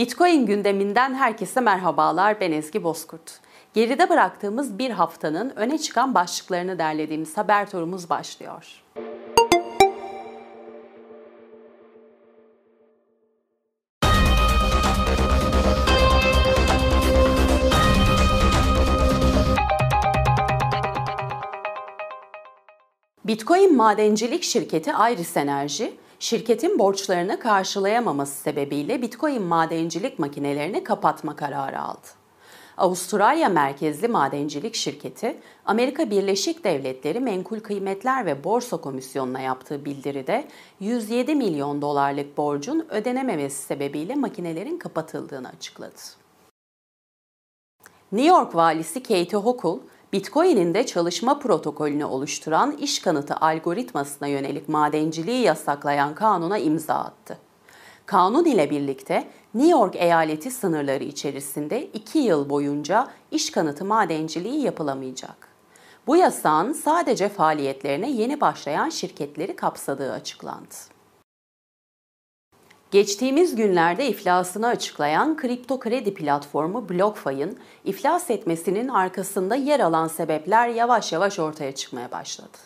Bitcoin gündeminden herkese merhabalar. Ben Ezgi Bozkurt. Geride bıraktığımız bir haftanın öne çıkan başlıklarını derlediğimiz haber turumuz başlıyor. Bitcoin madencilik şirketi Iris Enerji, şirketin borçlarını karşılayamaması sebebiyle Bitcoin madencilik makinelerini kapatma kararı aldı. Avustralya merkezli madencilik şirketi, Amerika Birleşik Devletleri Menkul Kıymetler ve Borsa Komisyonu'na yaptığı bildiride 107 milyon dolarlık borcun ödenememesi sebebiyle makinelerin kapatıldığını açıkladı. New York valisi Katie Hochul, Bitcoin'in de çalışma protokolünü oluşturan iş kanıtı algoritmasına yönelik madenciliği yasaklayan kanuna imza attı. Kanun ile birlikte New York eyaleti sınırları içerisinde 2 yıl boyunca iş kanıtı madenciliği yapılamayacak. Bu yasağın sadece faaliyetlerine yeni başlayan şirketleri kapsadığı açıklandı. Geçtiğimiz günlerde iflasını açıklayan kripto kredi platformu BlockFi'nin iflas etmesinin arkasında yer alan sebepler yavaş yavaş ortaya çıkmaya başladı.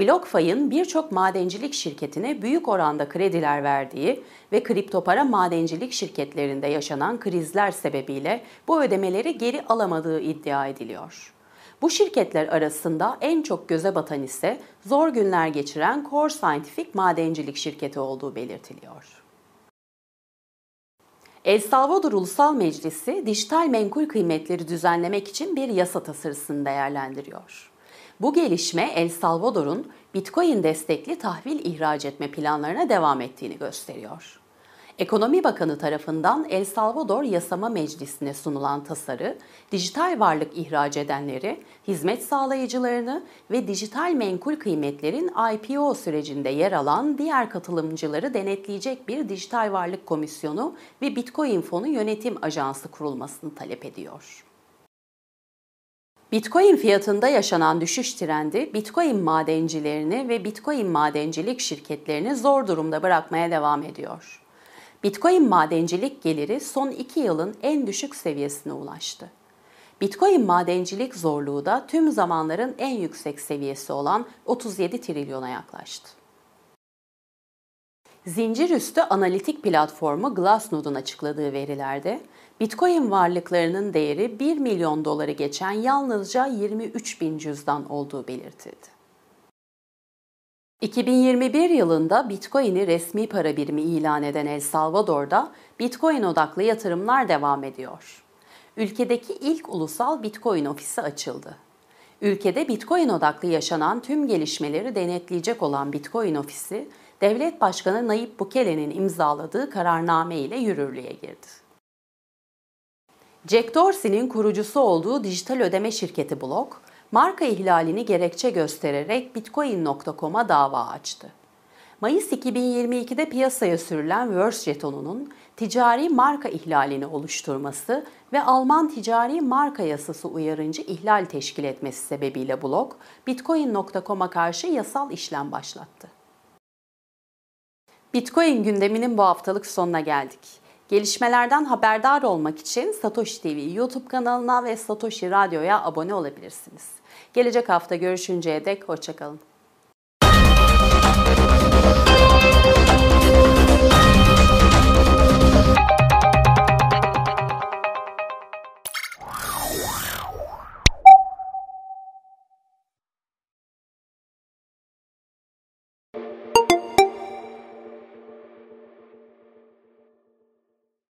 BlockFi'nin birçok madencilik şirketine büyük oranda krediler verdiği ve kripto para madencilik şirketlerinde yaşanan krizler sebebiyle bu ödemeleri geri alamadığı iddia ediliyor. Bu şirketler arasında en çok göze batan ise zor günler geçiren Core Scientific madencilik şirketi olduğu belirtiliyor. El Salvador Ulusal Meclisi dijital menkul kıymetleri düzenlemek için bir yasa tasarısını değerlendiriyor. Bu gelişme El Salvador'un Bitcoin destekli tahvil ihraç etme planlarına devam ettiğini gösteriyor. Ekonomi Bakanı tarafından El Salvador Yasama Meclisi'ne sunulan tasarı, dijital varlık ihraç edenleri, hizmet sağlayıcılarını ve dijital menkul kıymetlerin IPO sürecinde yer alan diğer katılımcıları denetleyecek bir dijital varlık komisyonu ve Bitcoin Fonu Yönetim Ajansı kurulmasını talep ediyor. Bitcoin fiyatında yaşanan düşüş trendi Bitcoin madencilerini ve Bitcoin madencilik şirketlerini zor durumda bırakmaya devam ediyor. Bitcoin madencilik geliri son 2 yılın en düşük seviyesine ulaştü. Bitcoin madencilik zorluğu da tüm zamanların en yüksek seviyesi olan 37 trilyona yaklaştı. Zincir üstü analitik platformu Glassnode'un açıkladığı verilerde Bitcoin varlıklarının değeri 1 milyon doları geçen yalnızca 23 bin cüzdan olduğu belirtildi. 2021 yılında Bitcoin'i resmi para birimi ilan eden El Salvador'da Bitcoin odaklı yatırımlar devam ediyor. Ülkedeki ilk ulusal Bitcoin ofisi açıldı. Ülkede Bitcoin odaklı yaşanan tüm gelişmeleri denetleyecek olan Bitcoin ofisi, Devlet Başkanı Nayib Bukele'nin imzaladığı kararname ile yürürlüğe girdi. Jack Dorsey'nin kurucusu olduğu dijital ödeme şirketi Block, marka ihlalini gerekçe göstererek Bitcoin.com'a dava açtı. Mayıs 2022'de piyasaya sürülen Verse jetonunun ticari marka ihlalini oluşturması ve Alman ticari marka yasası uyarınca ihlal teşkil etmesi sebebiyle blok, Bitcoin.com'a karşı yasal işlem başlattı. Bitcoin gündeminin bu haftalık sonuna geldik. Gelişmelerden haberdar olmak için Satoshi TV YouTube kanalına ve Satoshi Radyo'ya abone olabilirsiniz. Gelecek hafta görüşünceye dek hoşçakalın.